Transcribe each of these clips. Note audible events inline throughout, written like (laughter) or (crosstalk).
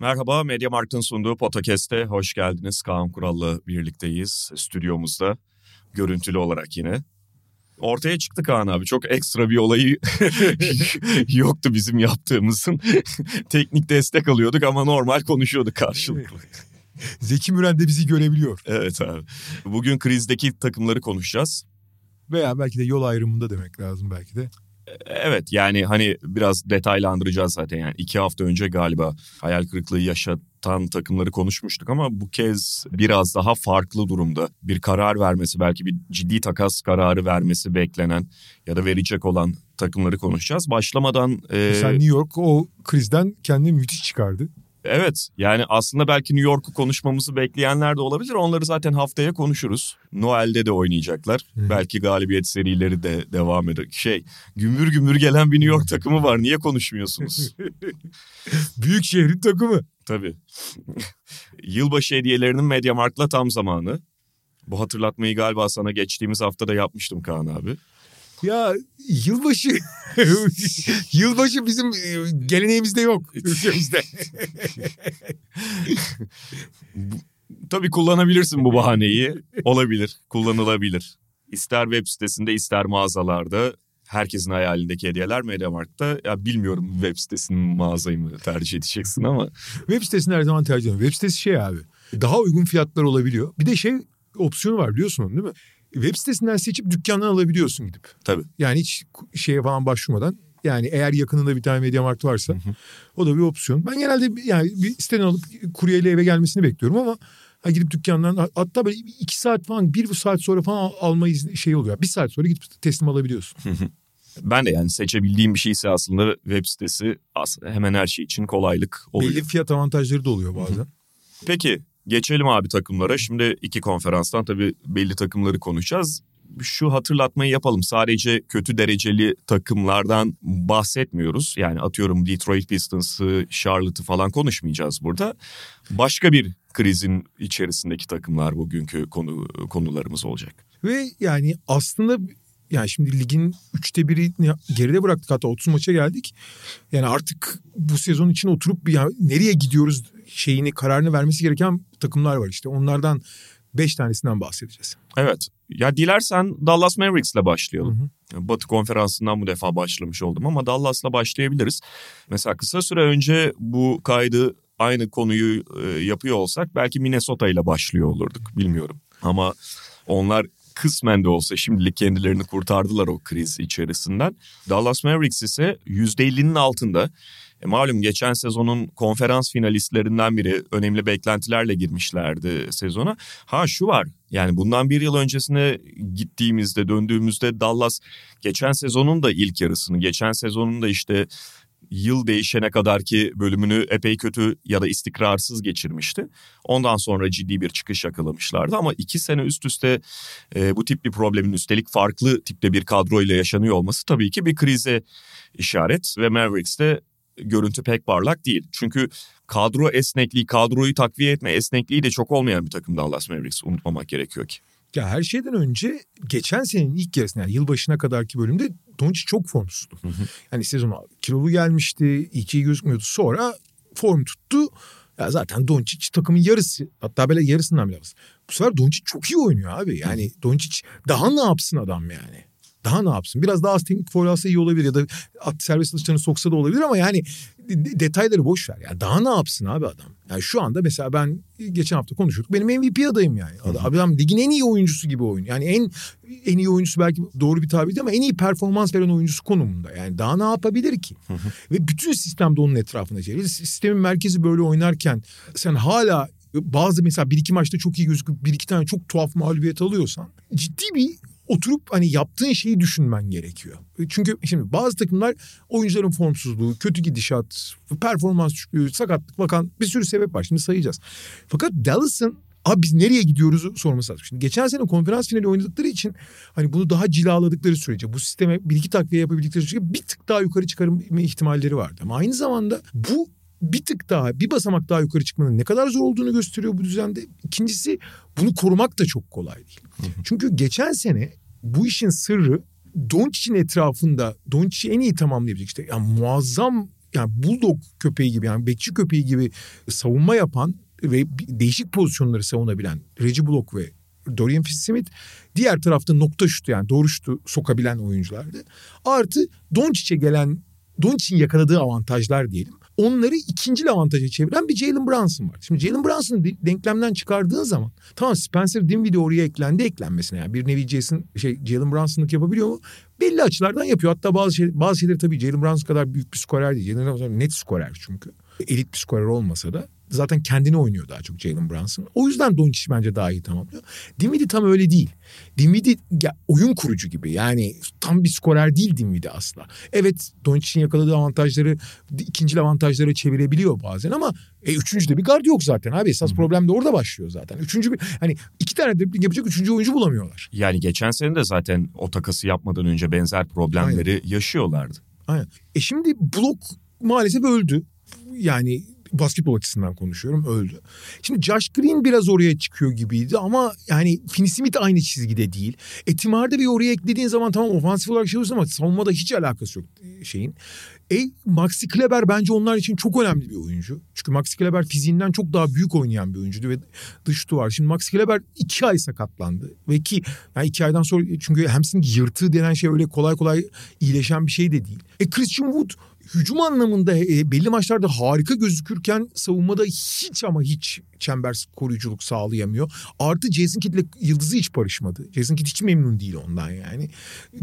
Merhaba, Media Markt'ın sunduğu podcast'e hoş geldiniz. Kaan Kural'la birlikteyiz stüdyomuzda. Görüntülü olarak yine. Ortaya çıktı Kaan abi. Çok ekstra bir olayı (laughs) yoktu bizim yaptığımızın. (laughs) Teknik destek alıyorduk ama normal konuşuyorduk karşılıklı. (laughs) Zeki Müren de bizi görebiliyor. Evet abi. Bugün krizdeki takımları konuşacağız. Veya belki de yol ayrımında demek lazım belki de. Evet yani hani biraz detaylandıracağız zaten yani iki hafta önce galiba hayal kırıklığı yaşatan takımları konuşmuştuk ama bu kez biraz daha farklı durumda bir karar vermesi belki bir ciddi takas kararı vermesi beklenen ya da verecek olan takımları konuşacağız. Başlamadan... E... Mesela New York o krizden kendini müthiş çıkardı. Evet yani aslında belki New York'u konuşmamızı bekleyenler de olabilir. Onları zaten haftaya konuşuruz. Noel'de de oynayacaklar. Belki galibiyet serileri de devam eder. Şey gümbür gümbür gelen bir New York takımı var. Niye konuşmuyorsunuz? (laughs) Büyük şehrin takımı. Tabii. Yılbaşı hediyelerinin Mediamarkt'la tam zamanı. Bu hatırlatmayı galiba sana geçtiğimiz hafta da yapmıştım Kaan abi. Ya yılbaşı (laughs) yılbaşı bizim e, geleneğimizde yok (laughs) ülkemizde. Tabii kullanabilirsin bu bahaneyi. Olabilir, kullanılabilir. İster web sitesinde ister mağazalarda herkesin hayalindeki hediyeler Mediamarkt'ta. Ya bilmiyorum web sitesinin mağazayı mı tercih edeceksin ama. Web sitesini her zaman tercih ediyorum. Web sitesi şey abi daha uygun fiyatlar olabiliyor. Bir de şey opsiyonu var biliyorsun değil mi? Web sitesinden seçip dükkandan alabiliyorsun gidip. Tabii. Yani hiç şeye falan başvurmadan. Yani eğer yakınında bir tane Media Markt varsa hı hı. o da bir opsiyon. Ben genelde yani bir siteden alıp kuryeyle eve gelmesini bekliyorum ama ha gidip dükkandan hatta böyle iki saat falan bir saat sonra falan almayı şey oluyor. Bir saat sonra gidip teslim alabiliyorsun. Ben de yani seçebildiğim bir şeyse aslında web sitesi aslında hemen her şey için kolaylık oluyor. Belli fiyat avantajları da oluyor bazen. Peki Geçelim abi takımlara. Şimdi iki konferanstan tabii belli takımları konuşacağız. Şu hatırlatmayı yapalım. Sadece kötü dereceli takımlardan bahsetmiyoruz. Yani atıyorum Detroit Pistons'ı, Charlotte'ı falan konuşmayacağız burada. Başka bir krizin içerisindeki takımlar bugünkü konu konularımız olacak. Ve yani aslında yani şimdi ligin üçte biri geride bıraktık hatta 30 maça geldik. Yani artık bu sezon için oturup ya nereye gidiyoruz şeyini kararını vermesi gereken takımlar var işte. Onlardan beş tanesinden bahsedeceğiz. Evet. Ya dilersen Dallas Mavericks'le başlayalım. Hı hı. Batı konferansından bu defa başlamış oldum ama Dallas'la başlayabiliriz. Mesela kısa süre önce bu kaydı aynı konuyu e, yapıyor olsak belki Minnesota ile başlıyor olurduk bilmiyorum. Ama onlar kısmen de olsa şimdilik kendilerini kurtardılar o kriz içerisinden. Dallas Mavericks ise %50'nin altında. E malum geçen sezonun konferans finalistlerinden biri önemli beklentilerle girmişlerdi sezona. Ha şu var yani bundan bir yıl öncesine gittiğimizde döndüğümüzde Dallas geçen sezonun da ilk yarısını geçen sezonun da işte yıl değişene kadar ki bölümünü epey kötü ya da istikrarsız geçirmişti. Ondan sonra ciddi bir çıkış yakalamışlardı ama iki sene üst üste e, bu tip bir problemin üstelik farklı tipte bir kadroyla yaşanıyor olması tabii ki bir krize işaret ve Mavericks'te görüntü pek parlak değil. Çünkü kadro esnekliği, kadroyu takviye etme esnekliği de çok olmayan bir takım Dallas Mavericks unutmamak gerekiyor ki. Ya her şeyden önce geçen senenin ilk yarısında yani yılbaşına kadarki bölümde Doncic çok formsuzdu. Hı hı. Yani sezon kilolu gelmişti, iyi gözükmüyordu. Sonra form tuttu. Ya zaten Doncic takımın yarısı hatta böyle yarısından bile az. Bu sefer Doncic çok iyi oynuyor abi. Yani Doncic daha ne yapsın adam yani? Daha ne yapsın? Biraz daha az teknik foul alsa iyi olabilir ya da at serbest atışlarını soksa da olabilir ama yani detayları boş ver. Yani daha ne yapsın abi adam? Yani şu anda mesela ben geçen hafta konuşuyorduk. Benim MVP adayım yani. Adam ligin en iyi oyuncusu gibi oyun. Yani en en iyi oyuncusu belki doğru bir tabir değil ama en iyi performans veren oyuncusu konumunda. Yani daha ne yapabilir ki? Ve bütün sistem de onun etrafında çevirilir. Sistemin merkezi böyle oynarken sen hala bazı mesela bir iki maçta çok iyi gözüküp bir iki tane çok tuhaf mağlubiyet alıyorsan ciddi bir oturup hani yaptığın şeyi düşünmen gerekiyor. Çünkü şimdi bazı takımlar oyuncuların formsuzluğu, kötü gidişat, performans düşüklüğü, sakatlık bakan bir sürü sebep var. Şimdi sayacağız. Fakat Dallas'ın Abi biz nereye gidiyoruz sorması lazım. Şimdi geçen sene konferans finali oynadıkları için hani bunu daha cilaladıkları sürece bu sisteme bir iki takviye yapabildikleri sürece bir tık daha yukarı çıkarma ihtimalleri vardı. Ama aynı zamanda bu bir tık daha bir basamak daha yukarı çıkmanın ne kadar zor olduğunu gösteriyor bu düzende. İkincisi bunu korumak da çok kolay değil. Çünkü geçen sene bu işin sırrı Doncic'in etrafında Doncic'i en iyi tamamlayabilecek işte yani muazzam yani bulldog köpeği gibi yani bekçi köpeği gibi savunma yapan ve değişik pozisyonları savunabilen Reggie Block ve Dorian Finney-Smith diğer tarafta nokta şutu yani doğru şutu sokabilen oyunculardı. Artı Doncic'e gelen Doncic'in yakaladığı avantajlar diyelim. Onları ikinci avantaja çeviren bir Jalen Brunson var. Şimdi Jalen Brunson'ı denklemden çıkardığın zaman tamam Spencer Dinwiddie oraya eklendi eklenmesine yani bir nevi Jason şey Jalen Brunson'lık yapabiliyor mu? Belli açılardan yapıyor. Hatta bazı şey, bazı şeyleri tabii Jalen Brunson kadar büyük bir skorer değil. Jalen Brunson net skorer çünkü. Elit bir skorer olmasa da zaten kendini oynuyor daha çok Jalen Brunson. O yüzden Doncic bence daha iyi tamamlıyor. Dinwiddie tam öyle değil. Dinwiddie ya, oyun kurucu gibi. Yani tam bir skorer değil Dinwiddie asla. Evet Doncic'in yakaladığı avantajları ikinci avantajlara çevirebiliyor bazen ama e, üçüncü de bir gard yok zaten abi. Esas hmm. problem de orada başlıyor zaten. Üçüncü bir hani iki tane dribling yapacak üçüncü oyuncu bulamıyorlar. Yani geçen sene de zaten o takası yapmadan önce benzer problemleri Aynen. yaşıyorlardı. Aynen. E şimdi blok maalesef öldü. Yani basketbol açısından konuşuyorum öldü. Şimdi Josh Green biraz oraya çıkıyor gibiydi ama yani Finney Smith aynı çizgide değil. Etimar'da bir oraya eklediğin zaman tamam ofansif olarak şey ama savunmada hiç alakası yok şeyin. E, Maxi Kleber bence onlar için çok önemli bir oyuncu. Çünkü Maxi Kleber fiziğinden çok daha büyük oynayan bir oyuncuydu ve dış duvar. Şimdi Maxi Kleber iki ay sakatlandı. Ve ki yani iki aydan sonra çünkü hamstring yırtığı denen şey öyle kolay kolay iyileşen bir şey de değil. E Christian Wood hücum anlamında e, belli maçlarda harika gözükürken savunmada hiç ama hiç çember koruyuculuk sağlayamıyor. Artı Jason Kidd'le yıldızı hiç barışmadı. Jason Kidd hiç memnun değil ondan yani.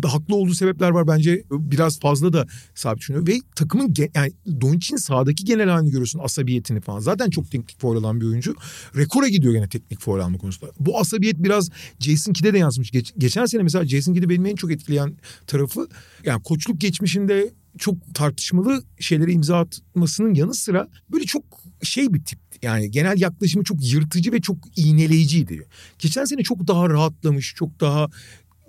Haklı olduğu sebepler var bence biraz fazla da sabit düşünüyor. Ve takımın yani Doncic'in sahadaki genel halini görüyorsun asabiyetini falan. Zaten çok teknik foul alan bir oyuncu. Rekora gidiyor gene teknik foul alma konusunda. Bu asabiyet biraz Jason Kidd'e de yansımış. Geç, geçen sene mesela Jason Kidd'i benim en çok etkileyen tarafı yani koçluk geçmişinde çok tartışmalı şeylere imza atmasının yanı sıra böyle çok şey bir tip yani genel yaklaşımı çok yırtıcı ve çok iğneleyiciydi. Geçen sene çok daha rahatlamış, çok daha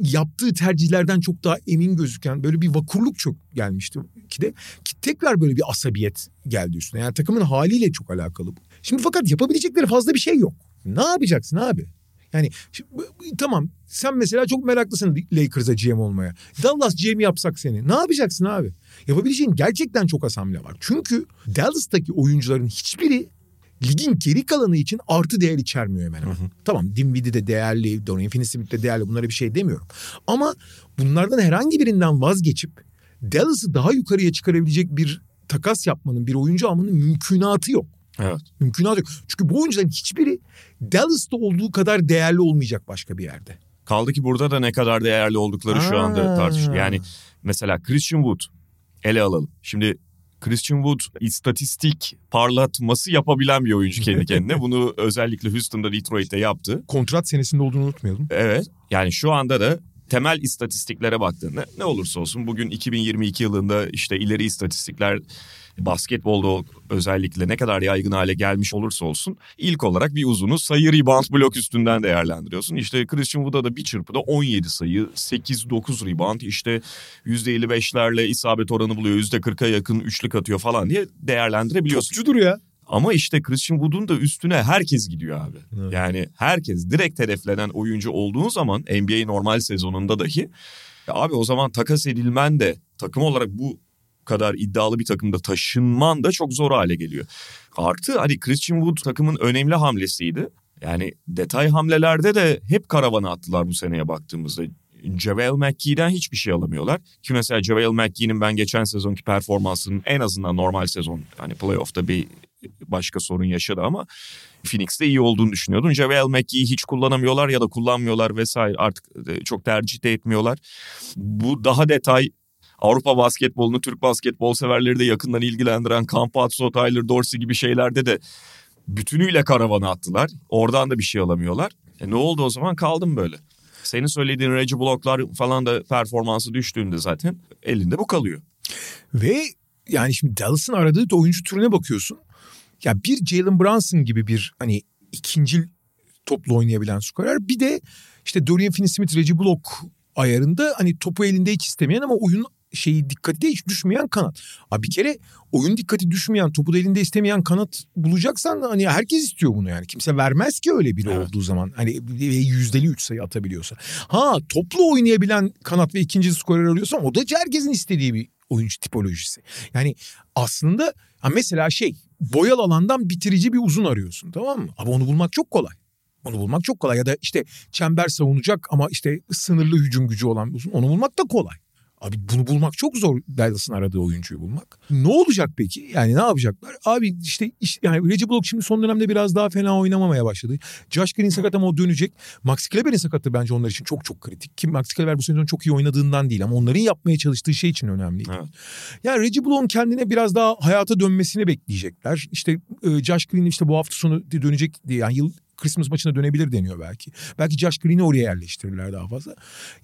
yaptığı tercihlerden çok daha emin gözüken böyle bir vakurluk çok gelmişti ki de ki tekrar böyle bir asabiyet geldi üstüne. Yani takımın haliyle çok alakalı bu. Şimdi fakat yapabilecekleri fazla bir şey yok. Ne yapacaksın abi? Yani tamam sen mesela çok meraklısın Lakers'a GM olmaya. Dallas GM yapsak seni. Ne yapacaksın abi? Yapabileceğin gerçekten çok az hamle var. Çünkü Dallas'taki oyuncuların hiçbiri ligin geri kalanı için artı değer içermiyor hemen hemen. Hı hı. Tamam Dinwiddie de değerli, Dorian Finney-Smith de değerli bunlara bir şey demiyorum. Ama bunlardan herhangi birinden vazgeçip Dallas'ı daha yukarıya çıkarabilecek bir takas yapmanın, bir oyuncu almanın mümkünatı yok. Evet. Mümkünatı yok. Çünkü bu oyuncuların hiçbiri Dallas'ta olduğu kadar değerli olmayacak başka bir yerde. Kaldı ki burada da ne kadar değerli oldukları Aa. şu anda tartışılıyor. Yani mesela Christian Wood ele alalım. Şimdi Christian Wood istatistik parlatması yapabilen bir oyuncu kendi kendine. (laughs) Bunu özellikle Houston'da Detroit'te yaptı. Kontrat senesinde olduğunu unutmayalım. Evet. Yani şu anda da temel istatistiklere baktığında ne olursa olsun bugün 2022 yılında işte ileri istatistikler basketbolda özellikle ne kadar yaygın hale gelmiş olursa olsun ilk olarak bir uzunu sayı rebound blok üstünden değerlendiriyorsun. İşte Christian Wood'a da bir çırpıda 17 sayı, 8-9 rebound işte %55'lerle isabet oranı buluyor, %40'a yakın üçlük atıyor falan diye değerlendirebiliyorsun. Topçudur ya. Ama işte Christian Wood'un da üstüne herkes gidiyor abi. Evet. Yani herkes direkt hedeflenen oyuncu olduğun zaman NBA normal sezonunda dahi abi o zaman takas edilmen de takım olarak bu kadar iddialı bir takımda taşınman da çok zor hale geliyor. Artı hani Christian Wood takımın önemli hamlesiydi. Yani detay hamlelerde de hep karavana attılar bu seneye baktığımızda. JaVale McGee'den hiçbir şey alamıyorlar. Ki mesela JaVale McGee'nin ben geçen sezonki performansının en azından normal sezon hani playoff'ta bir başka sorun yaşadı ama Phoenix'te iyi olduğunu düşünüyordum. JaVale McGee'yi hiç kullanamıyorlar ya da kullanmıyorlar vesaire artık e, çok tercih de etmiyorlar. Bu daha detay Avrupa basketbolunu Türk basketbol severleri de yakından ilgilendiren Campazzo, Tyler Dorsey gibi şeylerde de bütünüyle karavana attılar. Oradan da bir şey alamıyorlar. E ne oldu o zaman? Kaldım böyle. Senin söylediğin Reggie Block'lar falan da performansı düştüğünde zaten elinde bu kalıyor. Ve yani şimdi Dallas'ın aradığı oyuncu türüne bakıyorsun. Ya bir Jalen Brunson gibi bir hani ikinci toplu oynayabilen skorer. Bir de işte Dorian Finney-Smith, Reggie Block ayarında hani topu elinde hiç istemeyen ama oyun şeyi dikkati hiç düşmeyen kanat. Abi bir kere oyun dikkati düşmeyen, topu da elinde istemeyen kanat bulacaksan hani herkes istiyor bunu yani. Kimse vermez ki öyle biri evet. olduğu zaman. Hani yüzdeli üç sayı atabiliyorsa. Ha toplu oynayabilen kanat ve ikinci skorer arıyorsan o da herkesin istediği bir oyuncu tipolojisi. Yani aslında ha mesela şey boyal alandan bitirici bir uzun arıyorsun tamam mı? Ama onu bulmak çok kolay. Onu bulmak çok kolay ya da işte çember savunacak ama işte sınırlı hücum gücü olan bir uzun onu bulmak da kolay. Abi bunu bulmak çok zor Dallas'ın aradığı oyuncuyu bulmak. Ne olacak peki? Yani ne yapacaklar? Abi işte, işte yani Reggie Block şimdi son dönemde biraz daha fena oynamamaya başladı. Josh Green sakat ama o dönecek. Max Kleber'in sakatlığı bence onlar için çok çok kritik. Kim Max Kleber bu sezon çok iyi oynadığından değil ama onların yapmaya çalıştığı şey için önemli. Evet. Yani Reggie Block'un kendine biraz daha hayata dönmesini bekleyecekler. İşte e, Josh Green işte bu hafta sonu dönecek diye yani yıl Christmas maçına dönebilir deniyor belki. Belki Josh Green'i oraya yerleştirirler daha fazla.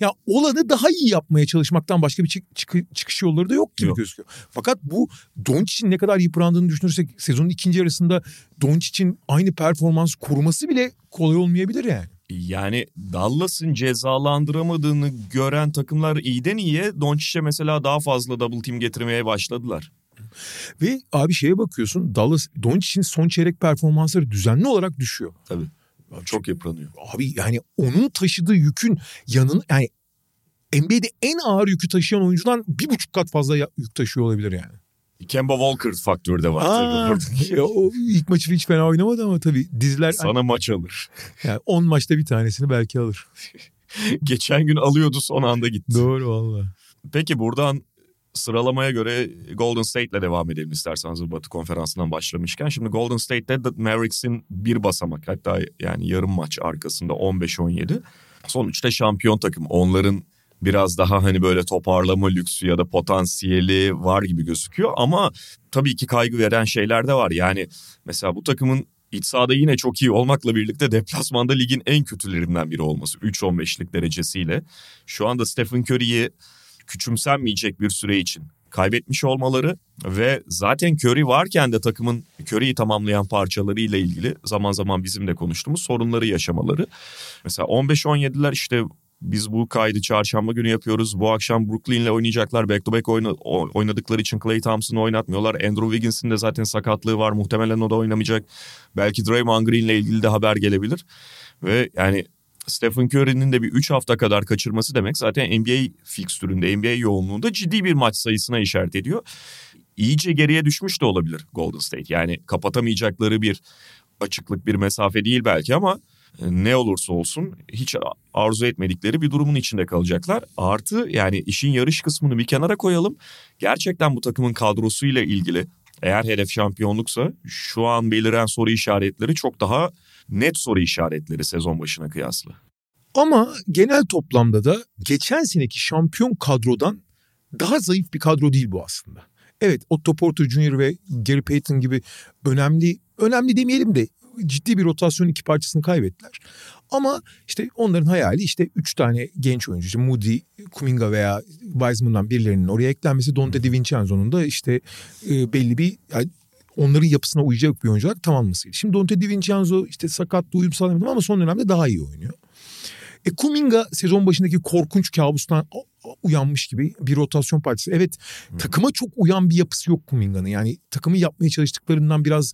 Ya olanı daha iyi yapmaya çalışmaktan başka bir çık- çık- çıkış yolları da yok gibi yok. gözüküyor. Fakat bu Doncic'in ne kadar yıprandığını düşünürsek sezonun ikinci yarısında Doncic'in aynı performans koruması bile kolay olmayabilir yani. Yani Dallas'ın cezalandıramadığını gören takımlar iyiden iyiye Doncic'e mesela daha fazla double team getirmeye başladılar. Ve abi şeye bakıyorsun Dallas Doncic'in son çeyrek performansları düzenli olarak düşüyor. Tabii. Abi çok yıpranıyor. Abi yani onun taşıdığı yükün yanın yani NBA'de en ağır yükü taşıyan oyuncudan bir buçuk kat fazla yük taşıyor olabilir yani. Kemba Walker faktörü de var Aa, (laughs) o ilk maçı hiç fena oynamadı ama tabii diziler... Sana hani, maç alır. (laughs) Yani 10 maçta bir tanesini belki alır. (laughs) Geçen gün alıyordu son anda gitti. Doğru valla. Peki buradan sıralamaya göre Golden State'le devam edelim isterseniz Batı konferansından başlamışken. Şimdi Golden State'de Mavericks'in bir basamak hatta yani yarım maç arkasında 15-17. Sonuçta şampiyon takım. Onların biraz daha hani böyle toparlama lüksü ya da potansiyeli var gibi gözüküyor. Ama tabii ki kaygı veren şeyler de var. Yani mesela bu takımın iç sahada yine çok iyi olmakla birlikte deplasmanda ligin en kötülerinden biri olması. 3-15'lik derecesiyle. Şu anda Stephen Curry'i küçümsenmeyecek bir süre için kaybetmiş olmaları ve zaten Curry varken de takımın Curry'i tamamlayan parçalarıyla ilgili zaman zaman bizim de konuştuğumuz sorunları yaşamaları. Mesela 15-17'ler işte biz bu kaydı çarşamba günü yapıyoruz. Bu akşam Brooklyn'le oynayacaklar. Back to back oyna, oynadıkları için Clay Thompson'ı oynatmıyorlar. Andrew Wiggins'in de zaten sakatlığı var. Muhtemelen o da oynamayacak. Belki Draymond Green'le ilgili de haber gelebilir. Ve yani Stephen Curry'nin de bir 3 hafta kadar kaçırması demek zaten NBA fikstüründe, NBA yoğunluğunda ciddi bir maç sayısına işaret ediyor. İyice geriye düşmüş de olabilir Golden State. Yani kapatamayacakları bir açıklık, bir mesafe değil belki ama e, ne olursa olsun hiç arzu etmedikleri bir durumun içinde kalacaklar. Artı yani işin yarış kısmını bir kenara koyalım. Gerçekten bu takımın kadrosuyla ilgili eğer hedef şampiyonluksa şu an beliren soru işaretleri çok daha net soru işaretleri sezon başına kıyasla. Ama genel toplamda da geçen seneki şampiyon kadrodan daha zayıf bir kadro değil bu aslında. Evet Otto Porter Jr. ve Gary Payton gibi önemli, önemli demeyelim de ciddi bir rotasyon iki parçasını kaybettiler. Ama işte onların hayali işte üç tane genç oyuncu. İşte Moody, Kuminga veya Wiseman'dan birilerinin oraya eklenmesi. Dante DiVincenzo'nun da işte e, belli bir yani onların yapısına uyacak bir oyuncu olarak tamamlamasıydı. Şimdi Dante DiVincenzo işte sakatlı uyum sağlamadı ama son dönemde daha iyi oynuyor. E Kuminga sezon başındaki korkunç kabustan uyanmış gibi bir rotasyon partisi. Evet hmm. takıma çok uyan bir yapısı yok Kuminga'nın. Yani takımı yapmaya çalıştıklarından biraz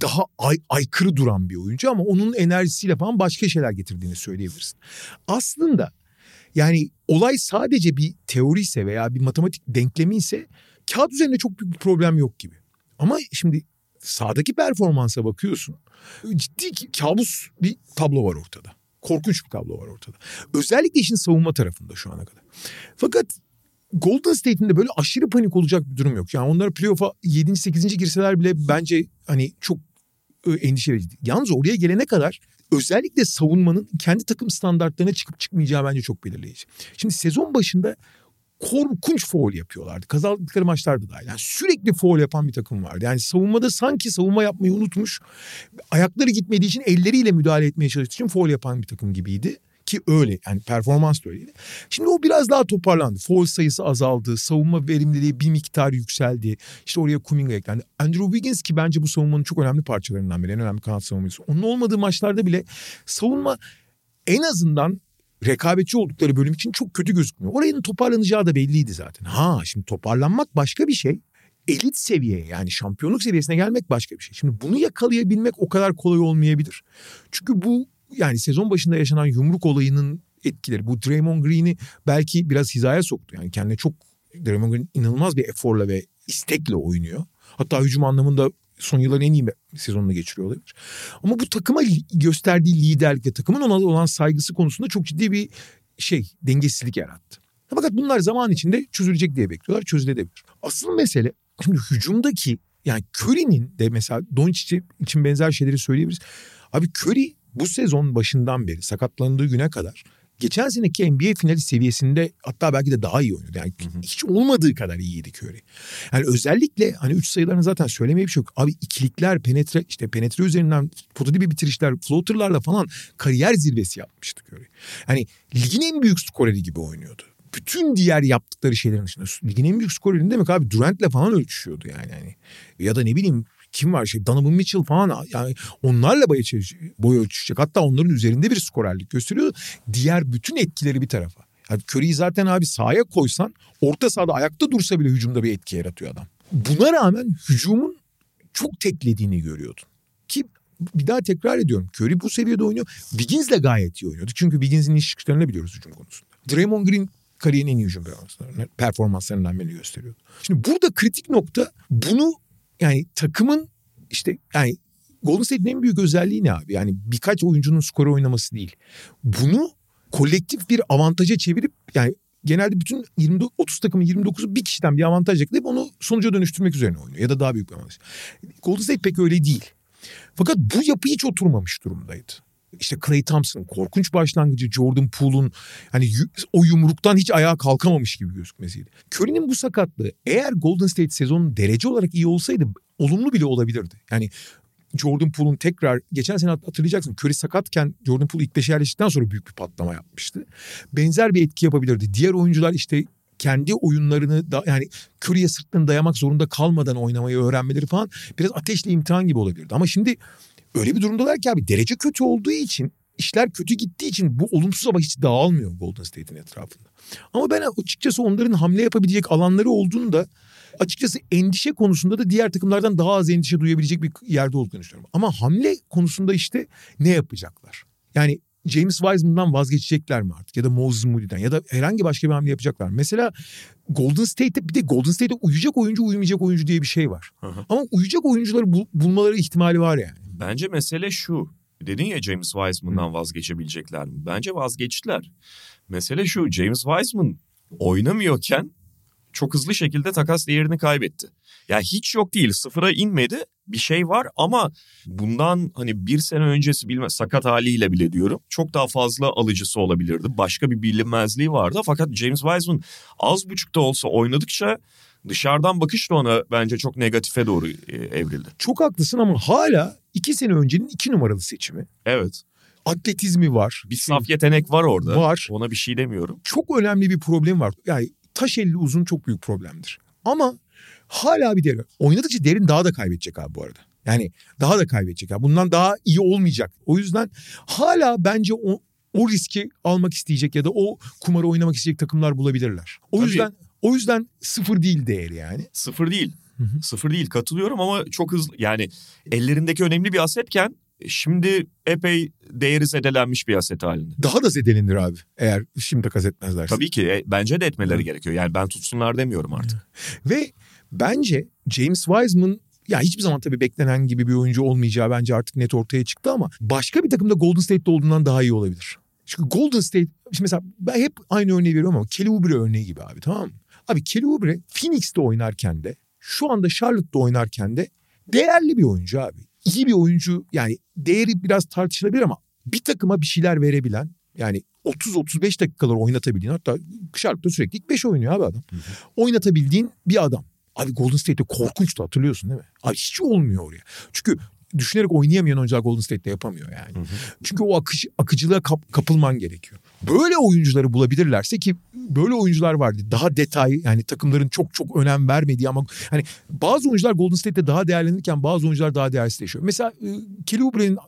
daha ay, aykırı duran bir oyuncu ama onun enerjisiyle falan başka şeyler getirdiğini söyleyebilirsin. Aslında yani olay sadece bir teori ise veya bir matematik denklemi ise kağıt üzerinde çok büyük bir problem yok gibi. Ama şimdi sahadaki performansa bakıyorsun. Ciddi kabus bir tablo var ortada. Korkunç bir tablo var ortada. Özellikle işin savunma tarafında şu ana kadar. Fakat Golden State'in de böyle aşırı panik olacak bir durum yok. Yani onlar playoff'a 7. 8. girseler bile bence hani çok e, endişe verici. Yalnız oraya gelene kadar özellikle savunmanın kendi takım standartlarına çıkıp çıkmayacağı bence çok belirleyici. Şimdi sezon başında korkunç foul yapıyorlardı. Kazandıkları maçlarda da. Yani sürekli foul yapan bir takım vardı. Yani savunmada sanki savunma yapmayı unutmuş. Ayakları gitmediği için elleriyle müdahale etmeye çalıştığı için foul yapan bir takım gibiydi. Ki öyle yani performans da öyleydi. Şimdi o biraz daha toparlandı. Foul sayısı azaldı. Savunma verimliliği bir miktar yükseldi. İşte oraya Kuminga eklendi. Andrew Wiggins ki bence bu savunmanın çok önemli parçalarından biri. En önemli kanat savunmacısı. Onun olmadığı maçlarda bile savunma en azından rekabetçi oldukları bölüm için çok kötü gözükmüyor. Orayın toparlanacağı da belliydi zaten. Ha şimdi toparlanmak başka bir şey. Elit seviyeye yani şampiyonluk seviyesine gelmek başka bir şey. Şimdi bunu yakalayabilmek o kadar kolay olmayabilir. Çünkü bu yani sezon başında yaşanan yumruk olayının etkileri. Bu Draymond Green'i belki biraz hizaya soktu. Yani kendine çok Draymond Green inanılmaz bir eforla ve istekle oynuyor. Hatta hücum anlamında son yılların en iyi sezonunu geçiriyor olabilir. Ama bu takıma gösterdiği liderlik ve takımın ona olan saygısı konusunda çok ciddi bir şey dengesizlik yarattı. Fakat bunlar zaman içinde çözülecek diye bekliyorlar. Çözülebilir. Asıl mesele şimdi hücumdaki yani Curry'nin de mesela Doncic için benzer şeyleri söyleyebiliriz. Abi Curry bu sezon başından beri sakatlandığı güne kadar geçen seneki NBA finali seviyesinde hatta belki de daha iyi oynuyordu. Yani hı hı. hiç olmadığı kadar iyiydi Curry. Yani özellikle hani üç sayılarını zaten söylemeye bir şey yok. Abi ikilikler, penetre işte penetre üzerinden pota dibi bitirişler, floaterlarla falan kariyer zirvesi yapmıştı Curry. Yani ligin en büyük skoreri gibi oynuyordu. Bütün diğer yaptıkları şeylerin dışında ligin en büyük skoreri demek abi Durant'le falan ölçüşüyordu yani. yani. Ya da ne bileyim kim var şey Donovan Mitchell falan yani onlarla boy, boy ölçüşecek. Hatta onların üzerinde bir skorerlik gösteriyor. Diğer bütün etkileri bir tarafa. Yani Curry'i zaten abi sahaya koysan orta sahada ayakta dursa bile hücumda bir etki yaratıyor adam. Buna rağmen hücumun çok teklediğini görüyordun. Ki bir daha tekrar ediyorum. Curry bu seviyede oynuyor. Wiggins de gayet iyi oynuyordu. Çünkü Wiggins'in iş çıkışlarını biliyoruz hücum konusunda. Draymond Green kariyerin en iyi hücum performanslarından beni gösteriyordu. Şimdi burada kritik nokta bunu yani takımın işte yani Golden State'in en büyük özelliği ne abi? Yani birkaç oyuncunun skoru oynaması değil. Bunu kolektif bir avantaja çevirip yani genelde bütün 20 30 takımın 29'u bir kişiden bir avantaj yakalayıp onu sonuca dönüştürmek üzerine oynuyor ya da daha büyük bir avantaj. Golden State pek öyle değil. Fakat bu yapı hiç oturmamış durumdaydı işte Clay Thompson'ın korkunç başlangıcı, Jordan Poole'un hani o yumruktan hiç ayağa kalkamamış gibi gözükmesiydi. Curry'nin bu sakatlığı eğer Golden State sezonu derece olarak iyi olsaydı olumlu bile olabilirdi. Yani Jordan Poole'un tekrar geçen sene hatırlayacaksın Curry sakatken Jordan Poole ilk beşe yerleştikten sonra büyük bir patlama yapmıştı. Benzer bir etki yapabilirdi. Diğer oyuncular işte kendi oyunlarını da yani Curry'e sırtlarını dayamak zorunda kalmadan oynamayı öğrenmeleri falan biraz ateşli imtihan gibi olabilirdi. Ama şimdi öyle bir durumdalar ki abi derece kötü olduğu için işler kötü gittiği için bu olumsuz hava hiç dağılmıyor Golden State'in etrafında. Ama ben açıkçası onların hamle yapabilecek alanları olduğunu da açıkçası endişe konusunda da diğer takımlardan daha az endişe duyabilecek bir yerde olduğunu düşünüyorum. Ama hamle konusunda işte ne yapacaklar? Yani James Wiseman'dan vazgeçecekler mi artık? Ya da Moses Moody'den ya da herhangi başka bir hamle yapacaklar? Mesela Golden State'te bir de Golden State'te uyuyacak oyuncu uyumayacak oyuncu diye bir şey var. Hı. Ama uyuyacak oyuncuları bul- bulmaları ihtimali var yani. Bence mesele şu. Dedin ya James Wiseman'dan vazgeçebilecekler mi? Bence vazgeçtiler. Mesele şu. James Wiseman oynamıyorken çok hızlı şekilde takas değerini kaybetti. Ya yani hiç yok değil sıfıra inmedi bir şey var ama bundan hani bir sene öncesi bilme sakat haliyle bile diyorum çok daha fazla alıcısı olabilirdi. Başka bir bilinmezliği vardı fakat James Wiseman az buçuk da olsa oynadıkça dışarıdan bakış da ona bence çok negatife doğru e, evrildi. Çok haklısın ama hala iki sene öncenin iki numaralı seçimi. Evet. Atletizmi var. Bir saf yetenek var orada. Var. Ona bir şey demiyorum. Çok önemli bir problem var. Yani taş elli uzun çok büyük problemdir. Ama hala bir değeri. Oynadıkça derin daha da kaybedecek abi bu arada. Yani daha da kaybedecek. Abi. Bundan daha iyi olmayacak. O yüzden hala bence o, o riski almak isteyecek ya da o kumarı oynamak isteyecek takımlar bulabilirler. O Tabii. yüzden o yüzden sıfır değil değeri yani. Sıfır değil. Hı-hı. Sıfır değil katılıyorum ama çok hızlı yani ellerindeki önemli bir asetken şimdi epey değeri zedelenmiş bir aset halinde. Daha da zedelenir abi eğer şimdi takas etmezlerse. Tabii ki e, bence de etmeleri Hı. gerekiyor. Yani ben tutsunlar demiyorum artık. Hı. Ve bence James Wiseman ya hiçbir zaman tabii beklenen gibi bir oyuncu olmayacağı bence artık net ortaya çıktı ama başka bir takımda Golden State'de olduğundan daha iyi olabilir. Çünkü Golden State şimdi mesela ben hep aynı örneği veriyorum ama Kelly Oubre örneği gibi abi tamam mı? Abi Kelly Oubre Phoenix'te oynarken de şu anda Charlotte'da oynarken de değerli bir oyuncu abi. İyi bir oyuncu yani değeri biraz tartışılabilir ama bir takıma bir şeyler verebilen yani 30-35 dakikalar oynatabildiğin hatta Charlotte'da sürekli ilk 5 oynuyor abi adam. Hı hı. Oynatabildiğin bir adam. Abi Golden State'de korkunçtu hatırlıyorsun değil mi? Abi hiç olmuyor oraya. Çünkü düşünerek oynayamayan oyuncular Golden State'de yapamıyor yani. Hı hı. Çünkü o akış, akıcılığa kap, kapılman gerekiyor. Böyle oyuncuları bulabilirlerse ki böyle oyuncular vardı. Daha detay yani takımların çok çok önem vermediği ama hani bazı oyuncular Golden State'te daha değerlenirken bazı oyuncular daha değersizleşiyor. Mesela e, Kelly Oubre'nin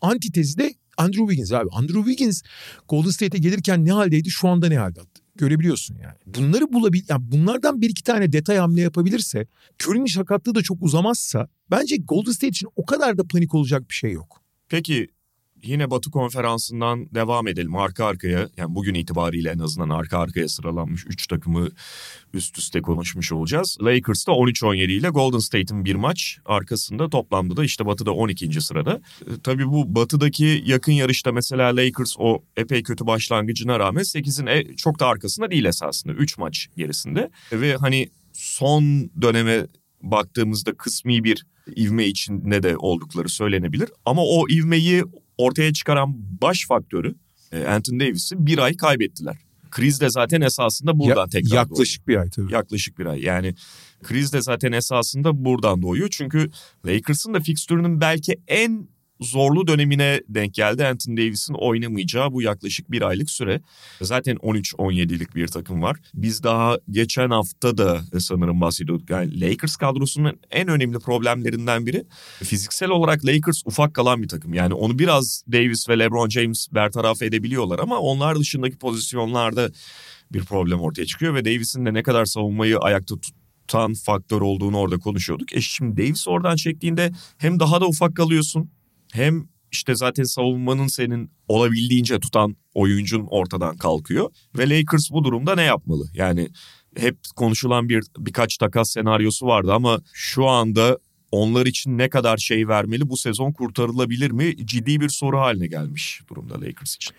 antitezi de Andrew Wiggins abi. Andrew Wiggins Golden State'e gelirken ne haldeydi şu anda ne halde? Görebiliyorsun yani. Bunları bulabil yani bunlardan bir iki tane detay hamle yapabilirse Curry'nin sakatlığı da çok uzamazsa bence Golden State için o kadar da panik olacak bir şey yok. Peki yine Batı konferansından devam edelim arka arkaya. Yani bugün itibariyle en azından arka arkaya sıralanmış 3 takımı üst üste konuşmuş olacağız. Lakers'ta 13-17 ile Golden State'in bir maç arkasında toplamda da işte Batı'da 12. sırada. E, tabii bu Batı'daki yakın yarışta mesela Lakers o epey kötü başlangıcına rağmen 8'in e, çok da arkasında değil esasında. 3 maç gerisinde ve hani son döneme baktığımızda kısmi bir ivme içinde de oldukları söylenebilir. Ama o ivmeyi ortaya çıkaran baş faktörü e, Anthony Davis'i bir ay kaybettiler. Kriz de zaten esasında buradan ya, tekrar Yaklaşık doğuyor. bir ay tabii. Yaklaşık bir ay yani kriz de zaten esasında buradan doğuyor. Çünkü Lakers'ın da fikstürünün belki en zorlu dönemine denk geldi. Anthony Davis'in oynamayacağı bu yaklaşık bir aylık süre. Zaten 13-17'lik bir takım var. Biz daha geçen hafta da sanırım bahsediyorduk. Yani Lakers kadrosunun en önemli problemlerinden biri fiziksel olarak Lakers ufak kalan bir takım. Yani onu biraz Davis ve LeBron James bertaraf edebiliyorlar ama onlar dışındaki pozisyonlarda bir problem ortaya çıkıyor ve Davis'in de ne kadar savunmayı ayakta tutan faktör olduğunu orada konuşuyorduk. E şimdi Davis oradan çektiğinde hem daha da ufak kalıyorsun hem işte zaten savunmanın senin olabildiğince tutan oyuncun ortadan kalkıyor. Ve Lakers bu durumda ne yapmalı? Yani hep konuşulan bir birkaç takas senaryosu vardı ama şu anda onlar için ne kadar şey vermeli bu sezon kurtarılabilir mi ciddi bir soru haline gelmiş durumda Lakers için.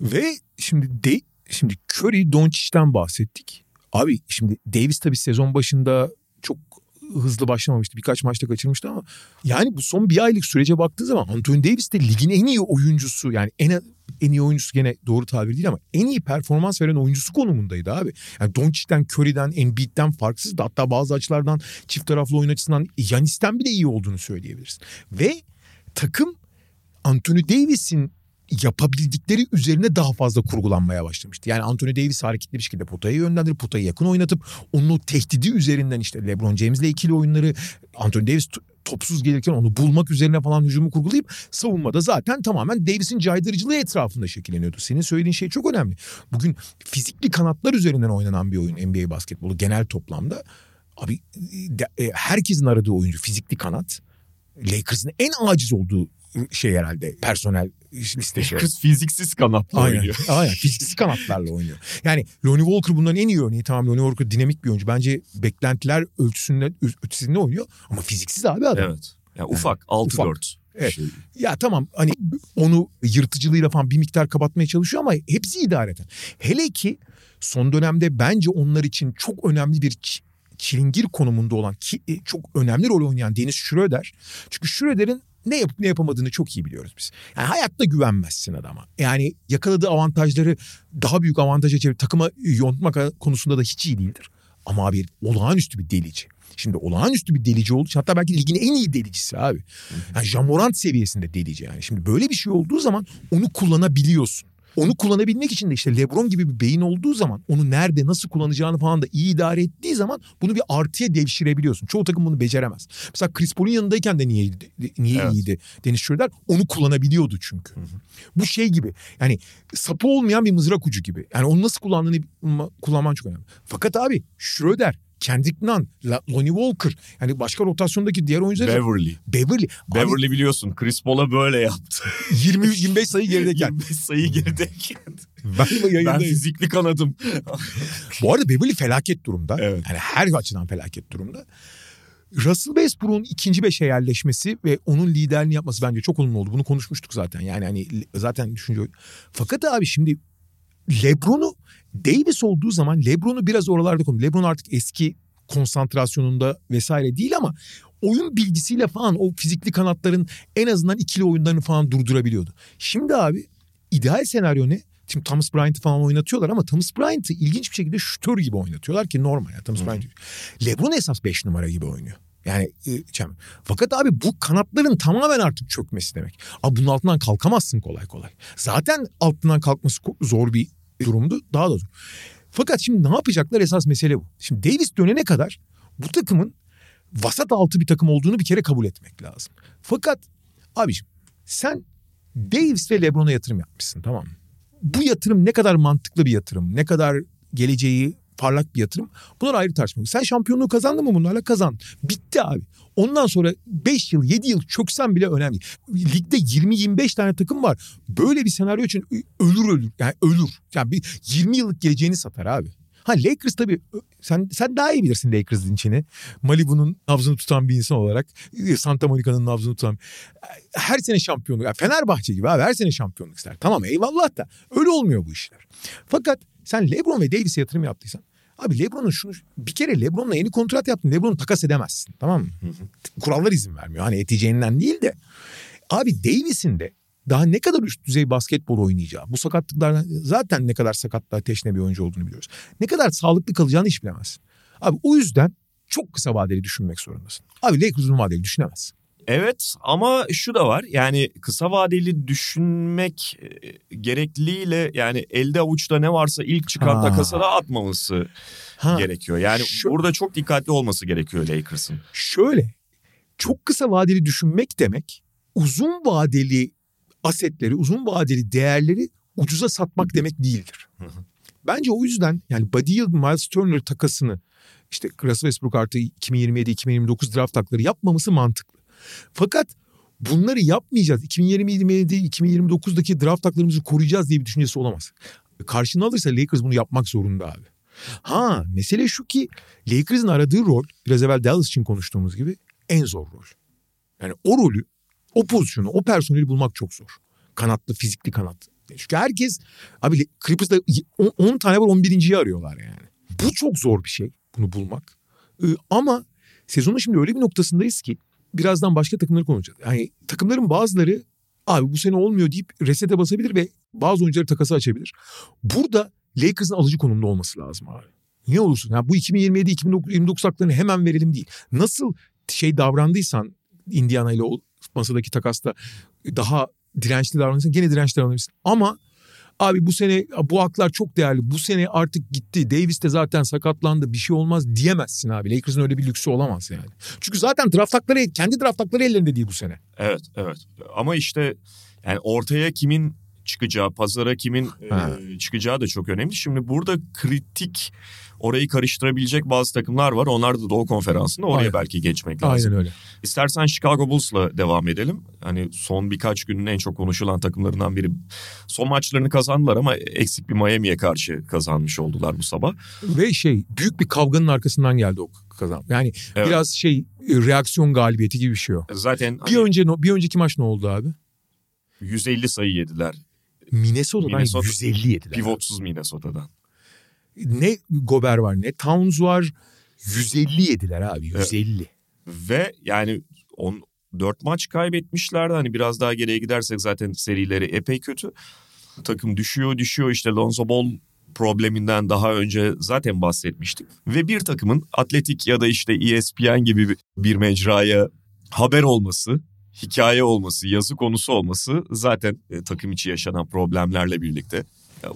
Ve şimdi de şimdi Curry Doncic'ten bahsettik. Abi şimdi Davis tabii sezon başında çok hızlı başlamamıştı. Birkaç maçta kaçırmıştı ama yani bu son bir aylık sürece baktığı zaman Anthony Davis de ligin en iyi oyuncusu yani en en iyi oyuncusu gene doğru tabir değil ama en iyi performans veren oyuncusu konumundaydı abi. Yani Doncic'ten, Curry'den, Embiid'den farksız da hatta bazı açılardan çift taraflı oyun açısından Yanis'ten bile iyi olduğunu söyleyebilirsin. Ve takım Anthony Davis'in yapabildikleri üzerine daha fazla kurgulanmaya başlamıştı. Yani Anthony Davis hareketli bir şekilde potaya yönlendirip potayı yakın oynatıp onun tehdidi üzerinden işte LeBron James'le ikili oyunları Anthony Davis topsuz gelirken onu bulmak üzerine falan hücumu kurgulayıp savunmada zaten tamamen Davis'in caydırıcılığı etrafında şekilleniyordu. Senin söylediğin şey çok önemli. Bugün fizikli kanatlar üzerinden oynanan bir oyun NBA basketbolu genel toplamda. Abi de, e, herkesin aradığı oyuncu fizikli kanat. Lakers'ın en aciz olduğu şey herhalde personel listesi. Kız fiziksiz kanatla aynen, oynuyor. (laughs) Aynen fiziksiz kanatlarla oynuyor. Yani Lonnie Walker bunların en iyi örneği. Tamam Lonnie Walker dinamik bir oyuncu. Bence beklentiler ölçüsünde ötesinde oynuyor. Ama fiziksiz abi adam. Evet. Yani ufak 6-4. Evet. Şey. Ya tamam hani onu yırtıcılığıyla falan bir miktar kapatmaya çalışıyor ama hepsi idare eden. Hele ki son dönemde bence onlar için çok önemli bir çilingir konumunda olan ki e, çok önemli rol oynayan Deniz Schröder. Çünkü Schröder'in ne yapıp ne yapamadığını çok iyi biliyoruz biz. Yani hayatta güvenmezsin adama. Yani yakaladığı avantajları daha büyük avantaja çevirip takıma yontmak konusunda da hiç iyi değildir. Ama bir olağanüstü bir delici. Şimdi olağanüstü bir delici için hatta belki ligin en iyi delicisi abi. Yani Jamorant seviyesinde delici yani. Şimdi böyle bir şey olduğu zaman onu kullanabiliyorsun. Onu kullanabilmek için de işte LeBron gibi bir beyin olduğu zaman onu nerede nasıl kullanacağını falan da iyi idare ettiği zaman bunu bir artıya devşirebiliyorsun. Çoğu takım bunu beceremez. Mesela Chris Paul'un yanındayken de niye niye evet. iyiydi Deniz Schroeder? Onu kullanabiliyordu çünkü. Hı hı. Bu şey gibi yani sapı olmayan bir mızrak ucu gibi. Yani onu nasıl kullandığını kullanman çok önemli. Fakat abi Schroeder Kendrick Nunn, Lonnie Walker. Yani başka rotasyondaki diğer oyuncular. Beverly. Beverly. Beverly Abi, biliyorsun Chris Paul'a böyle yaptı. (laughs) 20 25 sayı gerideyken. (laughs) 25 sayı gerideyken. ben Ben fizikli kanadım. (laughs) Bu arada Beverly felaket durumda. Evet. Yani her açıdan felaket durumda. Russell Westbrook'un ikinci beşe yerleşmesi ve onun liderliğini yapması bence çok olumlu oldu. Bunu konuşmuştuk zaten. Yani hani zaten düşünce. Fakat abi şimdi LeBron'u Davis olduğu zaman LeBron'u biraz oralarda konu. LeBron artık eski konsantrasyonunda vesaire değil ama oyun bilgisiyle falan o fizikli kanatların en azından ikili oyunlarını falan durdurabiliyordu. Şimdi abi ideal senaryo ne? Şimdi Thomas Bryant'ı falan oynatıyorlar ama Thomas Bryant'ı ilginç bir şekilde şütör gibi oynatıyorlar ki normal ya Thomas Bryant. LeBron esas 5 numara gibi oynuyor. Yani e, Cem. Fakat abi bu kanatların tamamen artık çökmesi demek. Abi bunun altından kalkamazsın kolay kolay. Zaten altından kalkması zor bir durumdu. Daha da zor. Fakat şimdi ne yapacaklar esas mesele bu. Şimdi Davis dönene kadar bu takımın vasat altı bir takım olduğunu bir kere kabul etmek lazım. Fakat abiciğim sen Davis ve LeBron'a yatırım yapmışsın tamam mı? Bu yatırım ne kadar mantıklı bir yatırım, ne kadar geleceği parlak bir yatırım. Bunlar ayrı tartışma. Sen şampiyonluğu kazandın mı bunlarla? Kazan. Bitti abi. Ondan sonra 5 yıl 7 yıl çöksen bile önemli. Ligde 20-25 tane takım var. Böyle bir senaryo için ölür ölür. Yani ölür. Yani bir 20 yıllık geleceğini satar abi. Ha Lakers tabii sen sen daha iyi bilirsin Lakers'ın içini. Malibu'nun nabzını tutan bir insan olarak Santa Monica'nın nabzını tutan her sene şampiyonluk. Fenerbahçe gibi abi her sene şampiyonluk ister. Tamam eyvallah da öyle olmuyor bu işler. Fakat sen LeBron ve Davis'e yatırım yaptıysan Abi LeBron'un şunu bir kere LeBron'la yeni kontrat yaptın. LeBron'u takas edemezsin. Tamam mı? Kurallar izin vermiyor. Hani eteceğinden değil de. Abi Davis'in de daha ne kadar üst düzey basketbol oynayacağı, bu sakatlıklardan zaten ne kadar sakatlığa teşne bir oyuncu olduğunu biliyoruz. Ne kadar sağlıklı kalacağını hiç bilemezsin. Abi o yüzden çok kısa vadeli düşünmek zorundasın. Abi Lakers uzun vadeli düşünemezsin. Evet ama şu da var yani kısa vadeli düşünmek e, gerekliliğiyle yani elde avuçta ne varsa ilk çıkan takasa da atmaması ha. gerekiyor. Yani şu... burada çok dikkatli olması gerekiyor Lakers'ın. Şöyle çok kısa vadeli düşünmek demek uzun vadeli asetleri, uzun vadeli değerleri ucuza satmak demek değildir. Bence o yüzden yani Buddy Hield, Miles Turner takasını işte Russell Westbrook artı 2027-2029 draft takları yapmaması mantıklı. Fakat bunları yapmayacağız. 2027 2029'daki draft taklarımızı koruyacağız diye bir düşüncesi olamaz. Karşına alırsa Lakers bunu yapmak zorunda abi. Ha mesele şu ki Lakers'ın aradığı rol biraz evvel Dallas için konuştuğumuz gibi en zor rol. Yani o rolü, o pozisyonu, o personeli bulmak çok zor. Kanatlı, fizikli kanat. Çünkü herkes abi Clippers'da 10 tane var 11.yi arıyorlar yani. Bu çok zor bir şey bunu bulmak. Ee, ama sezonun şimdi öyle bir noktasındayız ki birazdan başka takımları konuşacağız. Yani takımların bazıları abi bu sene olmuyor deyip resete basabilir ve bazı oyuncuları takası açabilir. Burada Lakers'ın alıcı konumda olması lazım abi. Niye olursun? Yani bu 2027-2029 haklarını hemen verelim değil. Nasıl şey davrandıysan Indiana ile masadaki takasta daha dirençli davranırsan gene dirençli davranırsın. Ama Abi bu sene bu haklar çok değerli. Bu sene artık gitti. Davis de zaten sakatlandı. Bir şey olmaz diyemezsin abi. Lakers'ın öyle bir lüksü olamaz yani. Çünkü zaten draft hakları kendi draft hakları ellerinde değil bu sene. Evet evet. Ama işte yani ortaya kimin çıkacağı, pazara kimin e, çıkacağı da çok önemli. Şimdi burada kritik orayı karıştırabilecek bazı takımlar var. Onlar da Doğu Konferansı'nda oraya Aynen. belki geçmek lazım. Aynen öyle. İstersen Chicago Bulls'la devam edelim. Hani son birkaç günün en çok konuşulan takımlarından biri. Son maçlarını kazandılar ama eksik bir Miami'ye karşı kazanmış oldular bu sabah. Ve şey büyük bir kavganın arkasından geldi o kazan. Yani evet. biraz şey reaksiyon galibiyeti gibi bir şey o. Zaten bir hani... önce bir önceki maç ne oldu abi? 150 sayı yediler. Minnesota'dan Minnesota, 150 yediler. Pivotsuz Minnesota'dan. Ne Gober var ne Towns var. 150 yediler abi 150. Evet. Ve yani on, 4 maç kaybetmişlerdi. Hani biraz daha geriye gidersek zaten serileri epey kötü. Takım düşüyor düşüyor işte Lonzo Ball probleminden daha önce zaten bahsetmiştik. Ve bir takımın atletik ya da işte ESPN gibi bir mecraya haber olması, hikaye olması, yazı konusu olması zaten e, takım içi yaşanan problemlerle birlikte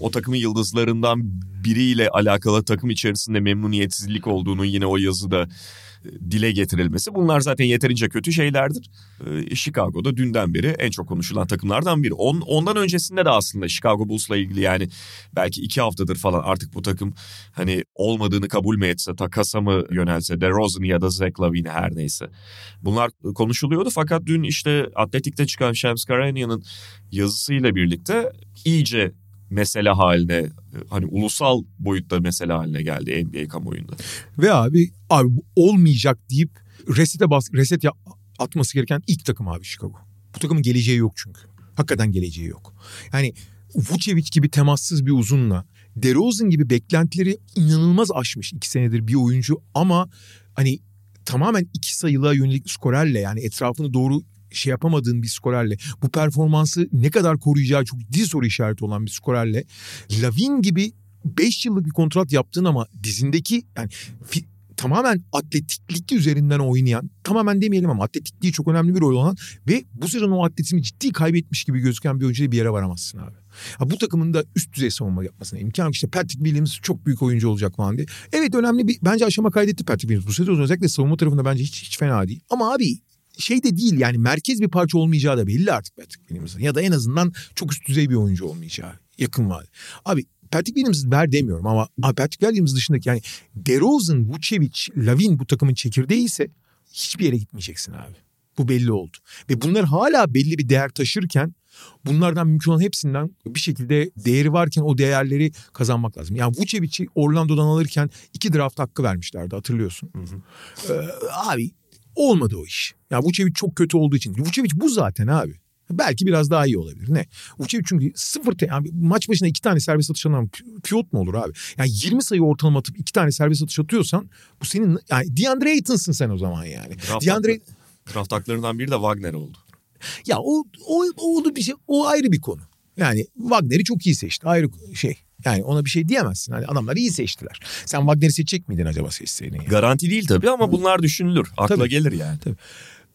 o takımın yıldızlarından biriyle alakalı takım içerisinde memnuniyetsizlik olduğunu yine o yazıda e, dile getirilmesi. Bunlar zaten yeterince kötü şeylerdir. Ee, Chicago'da dünden beri en çok konuşulan takımlardan biri. On, ondan öncesinde de aslında Chicago Bulls'la ilgili yani belki iki haftadır falan artık bu takım hani olmadığını kabul mü etse, takasa mı yönelse, DeRozan ya da Zach Lavine her neyse. Bunlar konuşuluyordu fakat dün işte Atletik'te çıkan Shams Karanian'ın yazısıyla birlikte iyice mesele haline hani ulusal boyutta mesele haline geldi NBA kamuoyunda. Ve abi abi olmayacak deyip resete bas reset ya, atması gereken ilk takım abi Chicago. Bu takımın geleceği yok çünkü. Hakikaten geleceği yok. Yani Vucevic gibi temassız bir uzunla DeRozan gibi beklentileri inanılmaz aşmış iki senedir bir oyuncu ama hani tamamen iki sayılığa yönelik skorerle yani etrafını doğru şey yapamadığın bir skorerle bu performansı ne kadar koruyacağı çok ciddi soru işareti olan bir skorerle Lavin gibi 5 yıllık bir kontrat yaptın ama dizindeki yani tamamen atletiklik üzerinden oynayan, tamamen demeyelim ama atletikliği çok önemli bir rol olan ve bu sezon o atletizmi ciddi kaybetmiş gibi gözüken bir oyuncu bir yere varamazsın abi. Ha, bu takımın da üst düzey savunma yapmasına imkan yok. İşte Patrick Williams çok büyük oyuncu olacak falan diye. Evet önemli bir bence aşama kaydetti Patrick Williams. Bu sezon özellikle savunma tarafında bence hiç hiç fena değil. Ama abi şey de değil yani merkez bir parça olmayacağı da belli artık Patrick Williams'ın. Ya da en azından çok üst düzey bir oyuncu olmayacağı yakın vade. Abi Patrick Williams ver demiyorum ama Patrick Williams dışındaki yani DeRozan, Vucevic, Lavin bu takımın çekirdeği ise hiçbir yere gitmeyeceksin abi. Bu belli oldu. Ve bunlar hala belli bir değer taşırken bunlardan mümkün olan hepsinden bir şekilde değeri varken o değerleri kazanmak lazım. Yani Vucevic'i Orlando'dan alırken iki draft hakkı vermişlerdi hatırlıyorsun. Hı hı. Ee, abi olmadı o iş. Ya Vucevic çok kötü olduğu için. Vucevic bu zaten abi. Belki biraz daha iyi olabilir. Ne? Vucevic çünkü sıfır te- yani maç başına iki tane serbest atış atan pivot mu olur abi? Yani 20 sayı ortalama atıp iki tane serbest atış atıyorsan bu senin yani DeAndre Ayton'sın sen o zaman yani. Draft DeAndre draft haklarından biri de Wagner oldu. Ya o o o bir şey o ayrı bir konu. Yani Wagner'i çok iyi seçti. Ayrı şey. Yani ona bir şey diyemezsin. Hani adamlar iyi seçtiler. Sen Wagner'i seçecek miydin acaba seçseydin? Yani? Garanti değil tabii ama bunlar düşünülür. Akla tabii. gelir yani. Tabii.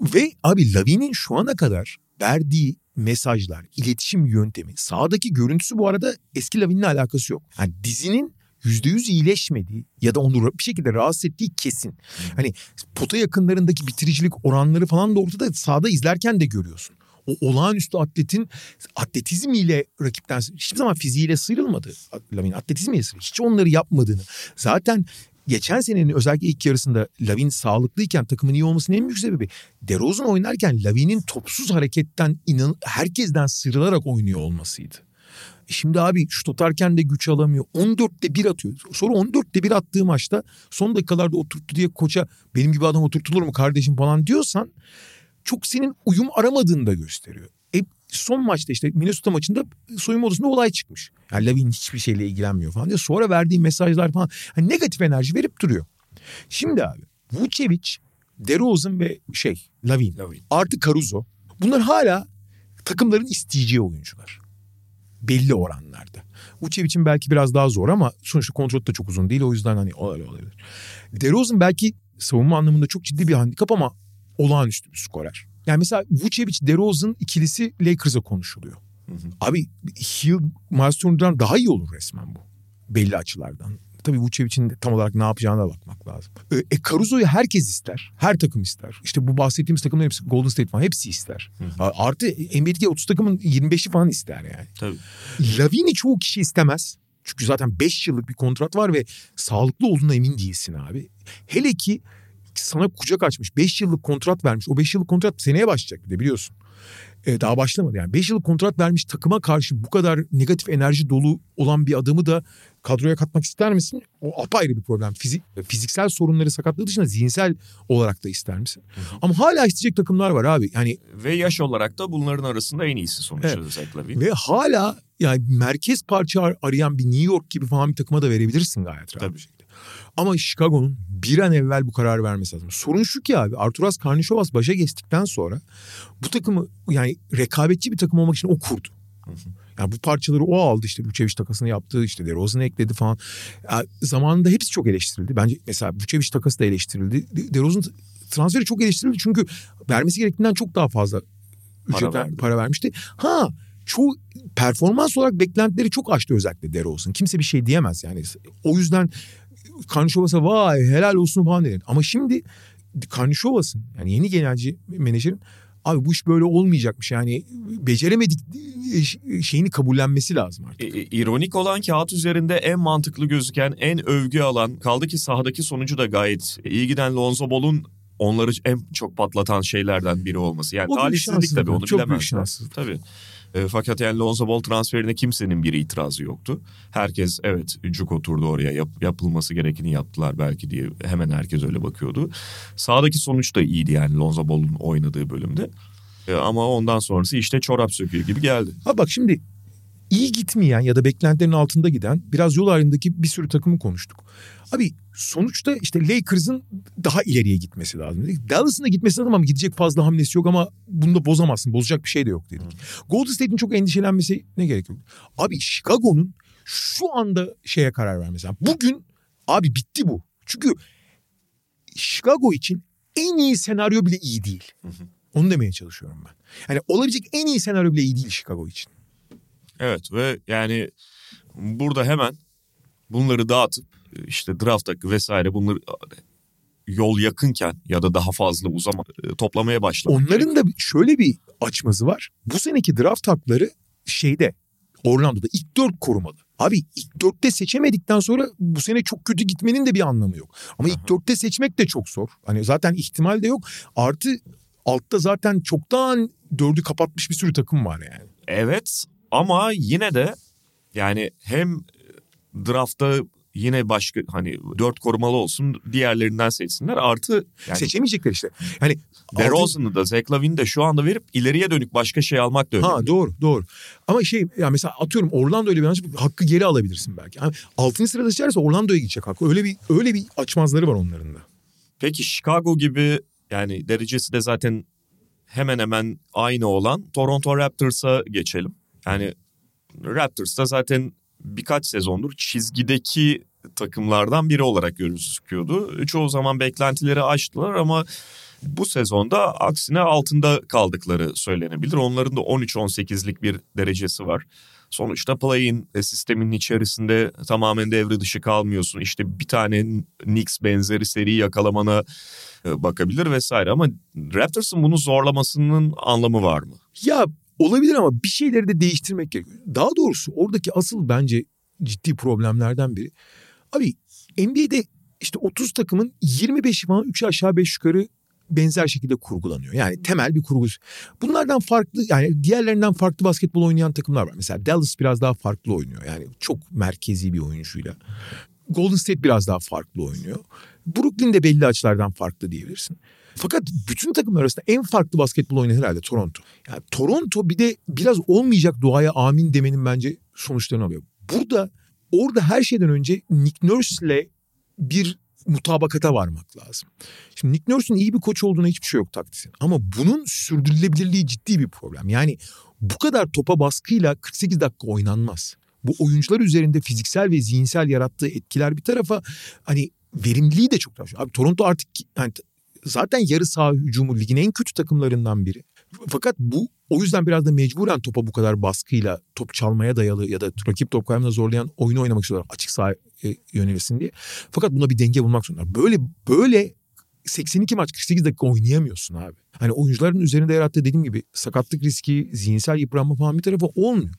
Ve abi Lavin'in şu ana kadar verdiği mesajlar, iletişim yöntemi, sahadaki görüntüsü bu arada eski Lavin'le alakası yok. Yani dizinin yüzde yüz iyileşmediği ya da onu bir şekilde rahatsız ettiği kesin. Hani pota yakınlarındaki bitiricilik oranları falan da ortada sahada izlerken de görüyorsun. O olağanüstü atletin atletizmiyle rakipten hiçbir zaman fiziğiyle sıyrılmadı. Lavin atletizmiyle sıyrılmadı. Hiç onları yapmadığını. Zaten geçen senenin özellikle ilk yarısında Lavin sağlıklıyken takımın iyi olmasının en büyük sebebi DeRozan oynarken Lavin'in topsuz hareketten inan herkesten sıyrılarak oynuyor olmasıydı. E şimdi abi şut atarken de güç alamıyor. 14'te 1 atıyor. Sonra 14'te 1 attığı maçta son dakikalarda oturttu diye koça benim gibi adam oturtulur mu kardeşim falan diyorsan çok senin uyum aramadığını da gösteriyor. E son maçta işte Minnesota maçında soyunma odasında olay çıkmış. Yani Lavin hiçbir şeyle ilgilenmiyor falan diye. Sonra verdiği mesajlar falan hani negatif enerji verip duruyor. Şimdi abi Vucevic, DeRozan ve şey Lavin, Lavin. artı Caruso bunlar hala takımların isteyeceği oyuncular. Belli oranlarda. Vucevic'in belki biraz daha zor ama sonuçta kontrol da çok uzun değil. O yüzden hani olabilir. DeRozan belki savunma anlamında çok ciddi bir handikap ama olağanüstü bir skorer. Yani mesela Vucevic, DeRozan ikilisi Lakers'a konuşuluyor. Hı hı. Abi Hill, Miles Turner'dan daha iyi olur resmen bu. Belli açılardan. Tabii Vucevic'in tam olarak ne yapacağına bakmak lazım. E, Caruso'yu herkes ister. Her takım ister. İşte bu bahsettiğimiz takımların hepsi Golden State falan hepsi ister. Hı hı. Artı NBA'deki 30 takımın 25'i falan ister yani. Tabii. Lavin'i çoğu kişi istemez. Çünkü zaten 5 yıllık bir kontrat var ve sağlıklı olduğuna emin değilsin abi. Hele ki sana kucak açmış. 5 yıllık kontrat vermiş. O 5 yıllık kontrat seneye başlayacak bir de biliyorsun. Ee, daha başlamadı yani. 5 yıllık kontrat vermiş takıma karşı bu kadar negatif enerji dolu olan bir adamı da kadroya katmak ister misin? O apayrı bir problem. Fizik, fiziksel sorunları sakatlığı dışında zihinsel olarak da ister misin? Hı hı. Ama hala isteyecek takımlar var abi. Yani ve yaş olarak da bunların arasında en iyisi sonuçta evet. Zach Ve hala yani merkez parça arayan bir New York gibi falan bir takıma da verebilirsin gayet rahat. Tabii. Ama Chicago'nun bir an evvel bu kararı vermesi lazım. Sorun şu ki abi Arturas Karnişovas başa geçtikten sonra bu takımı yani rekabetçi bir takım olmak için o kurdu. Yani bu parçaları o aldı işte Vucevic takasını yaptı işte DeRozan'ı ekledi falan. Yani zamanında hepsi çok eleştirildi. Bence mesela Vucevic takası da eleştirildi. DeRozan transferi çok eleştirildi çünkü vermesi gerektiğinden çok daha fazla para, para vermişti. Ha çoğu performans olarak beklentileri çok aştı özellikle DeRozan. Kimse bir şey diyemez yani. O yüzden Karnişovas'a vay helal olsun falan denir. Ama şimdi Karnişovas'ın yani yeni genelci menajerin abi bu iş böyle olmayacakmış. Yani beceremedik şeyini kabullenmesi lazım artık. E, e, ironik olan kağıt üzerinde en mantıklı gözüken, en övgü alan, kaldı ki sahadaki sonucu da gayet iyi giden Lonzo Ball'un onları en çok patlatan şeylerden biri olması. Yani talihsizlik tabii onu Çok şanssızlık. Tabii. E, fakat yani Lonzo Ball transferine kimsenin bir itirazı yoktu. Herkes evet cuk oturdu oraya yap, yapılması gerekeni yaptılar belki diye hemen herkes öyle bakıyordu. Sağdaki sonuç da iyiydi yani Lonzo Ball'un oynadığı bölümde. E, ama ondan sonrası işte çorap söküyor gibi geldi. Ha bak şimdi iyi gitmeyen ya da beklentilerin altında giden biraz yol ayrımındaki bir sürü takımı konuştuk. Abi sonuçta işte Lakers'ın daha ileriye gitmesi lazım. Dedik. Dallas'ın da gitmesi lazım ama gidecek fazla hamlesi yok ama bunu da bozamazsın. Bozacak bir şey de yok dedik. Hmm. Golden State'in çok endişelenmesi ne gerek yok? Abi Chicago'nun şu anda şeye karar vermesi lazım. Bugün abi bitti bu. Çünkü Chicago için en iyi senaryo bile iyi değil. Onu demeye çalışıyorum ben. Yani olabilecek en iyi senaryo bile iyi değil Chicago için. Evet ve yani burada hemen bunları dağıtıp işte draftta vesaire bunları yol yakınken ya da daha fazla uzama e, toplamaya başlamak. Onların da şöyle bir açmazı var. Bu seneki draft hakları şeyde Orlando'da ilk dört korumalı. Abi ilk dörtte seçemedikten sonra bu sene çok kötü gitmenin de bir anlamı yok. Ama ilk dörtte seçmek de çok zor. Hani zaten ihtimal de yok. Artı altta zaten çoktan dördü kapatmış bir sürü takım var yani. Evet ama yine de yani hem draftta yine başka hani dört korumalı olsun diğerlerinden seçsinler artı yani, seçemeyecekler işte. Yani DeRozan'ı da Zach de şu anda verip ileriye dönük başka şey almak da önemli. Ha doğru doğru. Ama şey ya mesela atıyorum Orlando öyle bir yanlış hakkı geri alabilirsin belki. Yani 6. sırada seçerse Orlando'ya gidecek hakkı. Öyle bir öyle bir açmazları var onların da. Peki Chicago gibi yani derecesi de zaten hemen hemen aynı olan Toronto Raptors'a geçelim. Yani Raptors'ta zaten birkaç sezondur çizgideki takımlardan biri olarak gözüküyordu. Çoğu zaman beklentileri aştılar ama bu sezonda aksine altında kaldıkları söylenebilir. Onların da 13-18'lik bir derecesi var. Sonuçta play-in sisteminin içerisinde tamamen devre dışı kalmıyorsun. İşte bir tane Knicks benzeri seri yakalamana e, bakabilir vesaire ama Raptors'ın bunu zorlamasının anlamı var mı? Ya olabilir ama bir şeyleri de değiştirmek gerekiyor. Daha doğrusu oradaki asıl bence ciddi problemlerden biri. Abi NBA'de işte 30 takımın 25'i falan 3 aşağı 5 yukarı benzer şekilde kurgulanıyor. Yani temel bir kurgu. Bunlardan farklı yani diğerlerinden farklı basketbol oynayan takımlar var. Mesela Dallas biraz daha farklı oynuyor. Yani çok merkezi bir oyuncuyla. Golden State biraz daha farklı oynuyor. Brooklyn de belli açılardan farklı diyebilirsin. Fakat bütün takımlar arasında en farklı basketbol oynayan herhalde Toronto. Yani Toronto bir de biraz olmayacak duaya amin demenin bence sonuçlarını alıyor. Burada orada her şeyden önce Nick Nurse'le bir mutabakata varmak lazım. Şimdi Nick Nurse'un iyi bir koç olduğuna hiçbir şey yok taktisin. Ama bunun sürdürülebilirliği ciddi bir problem. Yani bu kadar topa baskıyla 48 dakika oynanmaz. Bu oyuncular üzerinde fiziksel ve zihinsel yarattığı etkiler bir tarafa hani verimliliği de çok daha. Abi Toronto artık yani zaten yarı saha hücumu ligin en kötü takımlarından biri. Fakat bu o yüzden biraz da mecburen topa bu kadar baskıyla top çalmaya dayalı ya da rakip top kaybına zorlayan oyunu oynamak istiyorlar açık saha e, diye. Fakat buna bir denge bulmak zorundalar. Böyle böyle 82 maç 48 dakika oynayamıyorsun abi. Hani oyuncuların üzerinde yarattığı dediğim gibi sakatlık riski, zihinsel yıpranma falan bir tarafı olmuyor.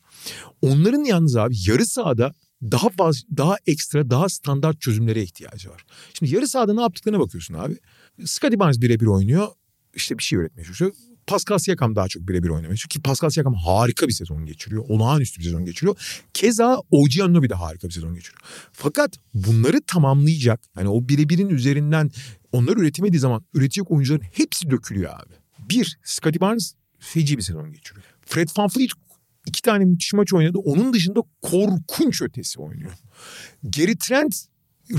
Onların yalnız abi yarı sahada daha fazla, daha ekstra, daha standart çözümlere ihtiyacı var. Şimdi yarı sahada ne yaptıklarına bakıyorsun abi. Scottie Barnes birebir oynuyor. İşte bir şey öğretmeye çalışıyor. Pascal Siakam daha çok birebir oynamaya çalışıyor. Ki Pascal Siakam harika bir sezon geçiriyor. Olağanüstü bir sezon geçiriyor. Keza OG Anunoby de harika bir sezon geçiriyor. Fakat bunları tamamlayacak. Yani o birebirin üzerinden onlar üretemediği zaman üretecek oyuncuların hepsi dökülüyor abi. Bir, Scottie Barnes feci bir sezon geçiriyor. Fred VanVleet iki tane müthiş maç oynadı. Onun dışında korkunç ötesi oynuyor. Gary Trent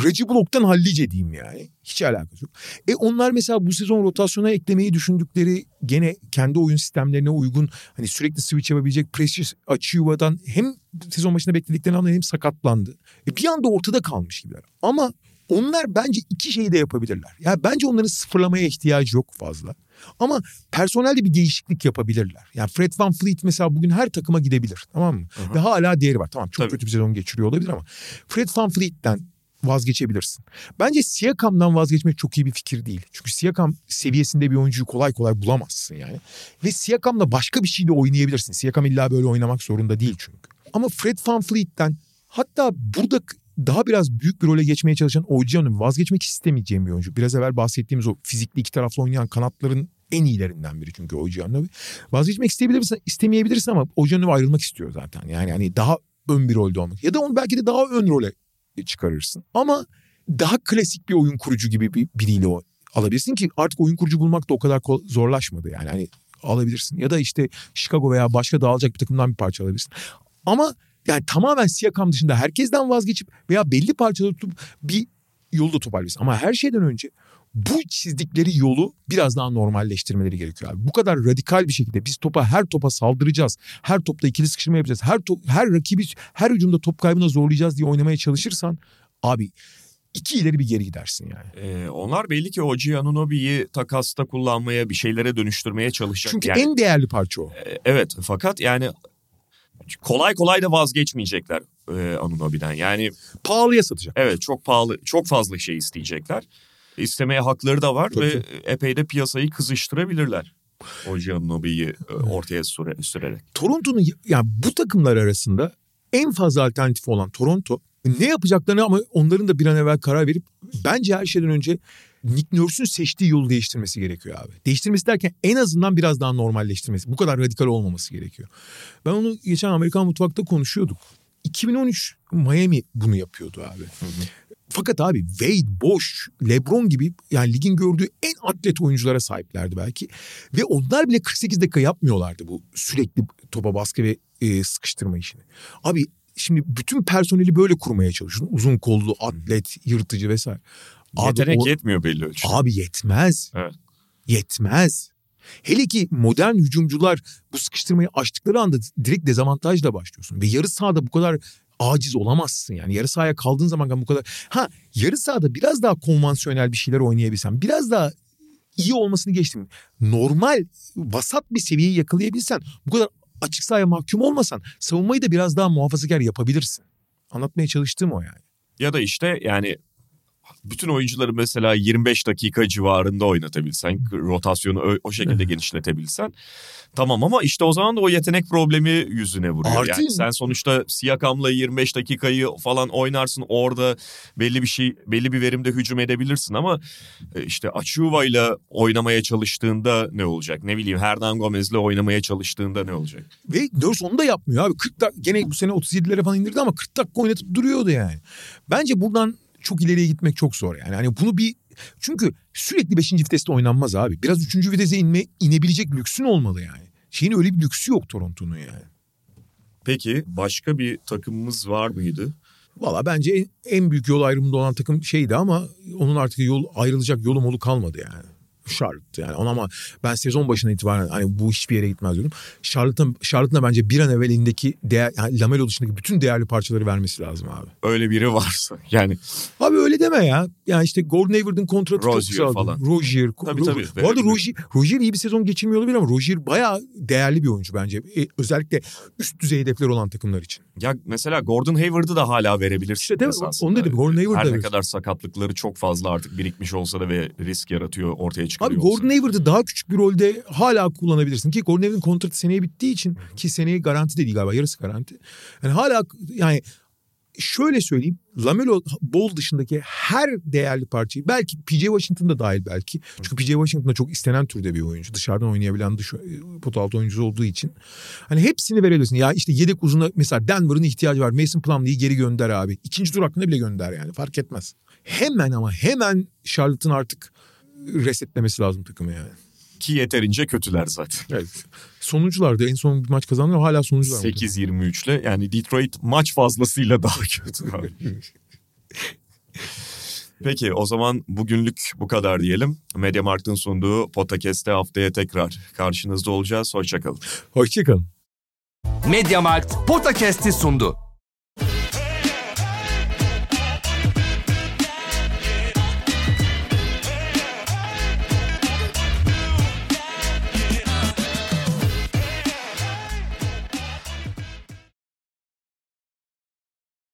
Reggie Block'tan hallice diyeyim yani. Hiç alakası yok. E onlar mesela bu sezon rotasyona eklemeyi düşündükleri gene kendi oyun sistemlerine uygun hani sürekli switch yapabilecek Precious Achiuwa'dan hem sezon başında beklediklerini anlayan hem sakatlandı. E bir anda ortada kalmış gibiler. Ama onlar bence iki şeyi de yapabilirler. Yani bence onların sıfırlamaya ihtiyacı yok fazla. Ama personelde bir değişiklik yapabilirler. Yani Fred Van Fleet mesela bugün her takıma gidebilir tamam mı? Hı-hı. Ve hala değeri var. Tamam çok Tabii. kötü bir sezon geçiriyor olabilir ama Fred Van Fleet'ten vazgeçebilirsin. Bence Siakam'dan vazgeçmek çok iyi bir fikir değil. Çünkü Siakam seviyesinde bir oyuncuyu kolay kolay bulamazsın yani. Ve Siakam'la başka bir şeyle oynayabilirsin. Siakam illa böyle oynamak zorunda değil çünkü. Ama Fred Van Fleet'ten hatta burada daha biraz büyük bir role geçmeye çalışan Ojian'ın vazgeçmek istemeyeceğim bir oyuncu. Biraz evvel bahsettiğimiz o fizikli iki taraflı oynayan kanatların en iyilerinden biri çünkü Ojianovi. Vazgeçmek isteyebilirsin, istemeyebilirsin ama Ojianovi ayrılmak istiyor zaten. Yani hani daha ön bir rolde olmak. Ya da onu belki de daha ön role çıkarırsın. Ama daha klasik bir oyun kurucu gibi bir biriyle alabilirsin ki artık oyun kurucu bulmak da o kadar zorlaşmadı yani. Hani alabilirsin ya da işte Chicago veya başka dağılacak bir takımdan bir parça alabilirsin. Ama yani tamamen Siakam dışında herkesten vazgeçip veya belli parçaları tutup bir yolda toparlayabilirsin. Ama her şeyden önce bu çizdikleri yolu biraz daha normalleştirmeleri gerekiyor abi. Bu kadar radikal bir şekilde biz topa her topa saldıracağız. Her topta ikili sıkıştırma yapacağız. Her top, her rakibi her hücumda top kaybına zorlayacağız diye oynamaya çalışırsan abi iki ileri bir geri gidersin yani. Ee, onlar belli ki Oji Anunobi'yi takasta kullanmaya bir şeylere dönüştürmeye çalışacak. Çünkü yani, en değerli parça o. e, Evet fakat yani kolay kolay da vazgeçmeyecekler e, Anunobi'den. Yani Pahalıya satacak. evet çok pahalı çok fazla şey isteyecekler. İstemeye hakları da var Tabii ve epey de piyasayı kızıştırabilirler. Oji Anunobi'yi e, ortaya süre, sürerek. Toronto'nun yani bu takımlar arasında en fazla alternatifi olan Toronto ne yapacaklarını ama onların da bir an evvel karar verip bence her şeyden önce Nick Nurse'ün seçtiği yolu değiştirmesi gerekiyor abi. Değiştirmesi derken en azından biraz daha normalleştirmesi. Bu kadar radikal olmaması gerekiyor. Ben onu geçen Amerikan Mutfak'ta konuşuyorduk. 2013 Miami bunu yapıyordu abi. Fakat abi Wade, Bosch, LeBron gibi yani ligin gördüğü en atlet oyunculara sahiplerdi belki. Ve onlar bile 48 dakika yapmıyorlardı bu sürekli topa baskı ve e, sıkıştırma işini. Abi şimdi bütün personeli böyle kurmaya çalışıyorsun. Uzun kollu, atlet, yırtıcı vesaire. Abi Yetenek o- yetmiyor belli ölçüde. Abi yetmez. Evet. Yetmez. Hele ki modern hücumcular bu sıkıştırmayı açtıkları anda direkt dezavantajla başlıyorsun. Ve yarı sahada bu kadar aciz olamazsın yani. Yarı sahaya kaldığın zaman bu kadar... Ha yarı sahada biraz daha konvansiyonel bir şeyler oynayabilsen, biraz daha iyi olmasını geçtim. Normal, vasat bir seviyeyi yakalayabilsen, bu kadar açık sahaya mahkum olmasan savunmayı da biraz daha muhafazakar yapabilirsin. Anlatmaya çalıştığım o yani. Ya da işte yani bütün oyuncuları mesela 25 dakika civarında oynatabilsen, rotasyonu o, şekilde genişletebilsen tamam ama işte o zaman da o yetenek problemi yüzüne vuruyor. Artı- yani sen sonuçta Siakam'la 25 dakikayı falan oynarsın orada belli bir şey belli bir verimde hücum edebilirsin ama e, işte Achuva'yla oynamaya çalıştığında ne olacak? Ne bileyim Hernan Gomez'le oynamaya çalıştığında ne olacak? Ve Nurse onu da yapmıyor abi. 40 dakika gene bu sene 37'lere falan indirdi ama 40 dakika oynatıp duruyordu yani. Bence buradan çok ileriye gitmek çok zor yani. Hani bunu bir çünkü sürekli 5. viteste oynanmaz abi. Biraz 3. vitese inme inebilecek lüksün olmalı yani. Şeyin öyle bir lüksü yok Toronto'nun yani. Peki başka bir takımımız var mıydı? Valla bence en, en büyük yol ayrımında olan takım şeydi ama onun artık yol ayrılacak yolu molu kalmadı yani. Charlotte yani ona ama ben sezon başına itibaren hani bu hiçbir yere gitmez diyordum. Charlotte'ın Charlotte'ın bence bir an evvel elindeki değer, yani Lamelo dışındaki bütün değerli parçaları vermesi lazım abi. Öyle biri varsa yani Abi öyle deme ya. Yani işte Gordon Hayward'ın kontratı çok Rozier güzeldi. falan. Rozier. Tabii, Ro- tabii. Bu arada. Rozier, Rozier iyi bir sezon geçirmiyor olabilir ama Rozier bayağı değerli bir oyuncu bence. E, özellikle üst düzey hedefler olan takımlar için. Ya mesela Gordon Hayward'ı da hala verebilirsin. İşte değil mi? Onu dedim, Gordon Hayward'ı Her ne kadar sakatlıkları çok fazla artık birikmiş olsa da ve risk yaratıyor ortaya çıkarıyor Abi. Gordon Hayward'ı daha küçük bir rolde hala kullanabilirsin ki Gordon Hayward'ın kontratı seneye bittiği için ki seneye garanti de değil galiba yarısı garanti. Yani hala yani şöyle söyleyeyim Lamelo Ball dışındaki her değerli parçayı belki PJ Washington da dahil belki. Çünkü PJ Washington da çok istenen türde bir oyuncu. Dışarıdan oynayabilen dış pot altı oyuncusu olduğu için. Hani hepsini verebilirsin. Ya işte yedek uzuna mesela Denver'ın ihtiyacı var. Mason Plumlee'yi geri gönder abi. İkinci tur hakkında bile gönder yani fark etmez. Hemen ama hemen Charlotte'ın artık resetlemesi lazım takımı yani. Ki yeterince kötüler zaten. Evet. Sonunculardı. En son bir maç kazandılar. Hala sonuncular. 8-23 ile yani Detroit maç fazlasıyla daha (laughs) kötü. abi. Peki o zaman bugünlük bu kadar diyelim. Mediamarkt'ın sunduğu Podcast'te haftaya tekrar karşınızda olacağız. Hoşçakalın. Hoşçakalın. Mediamarkt Podcast'i sundu.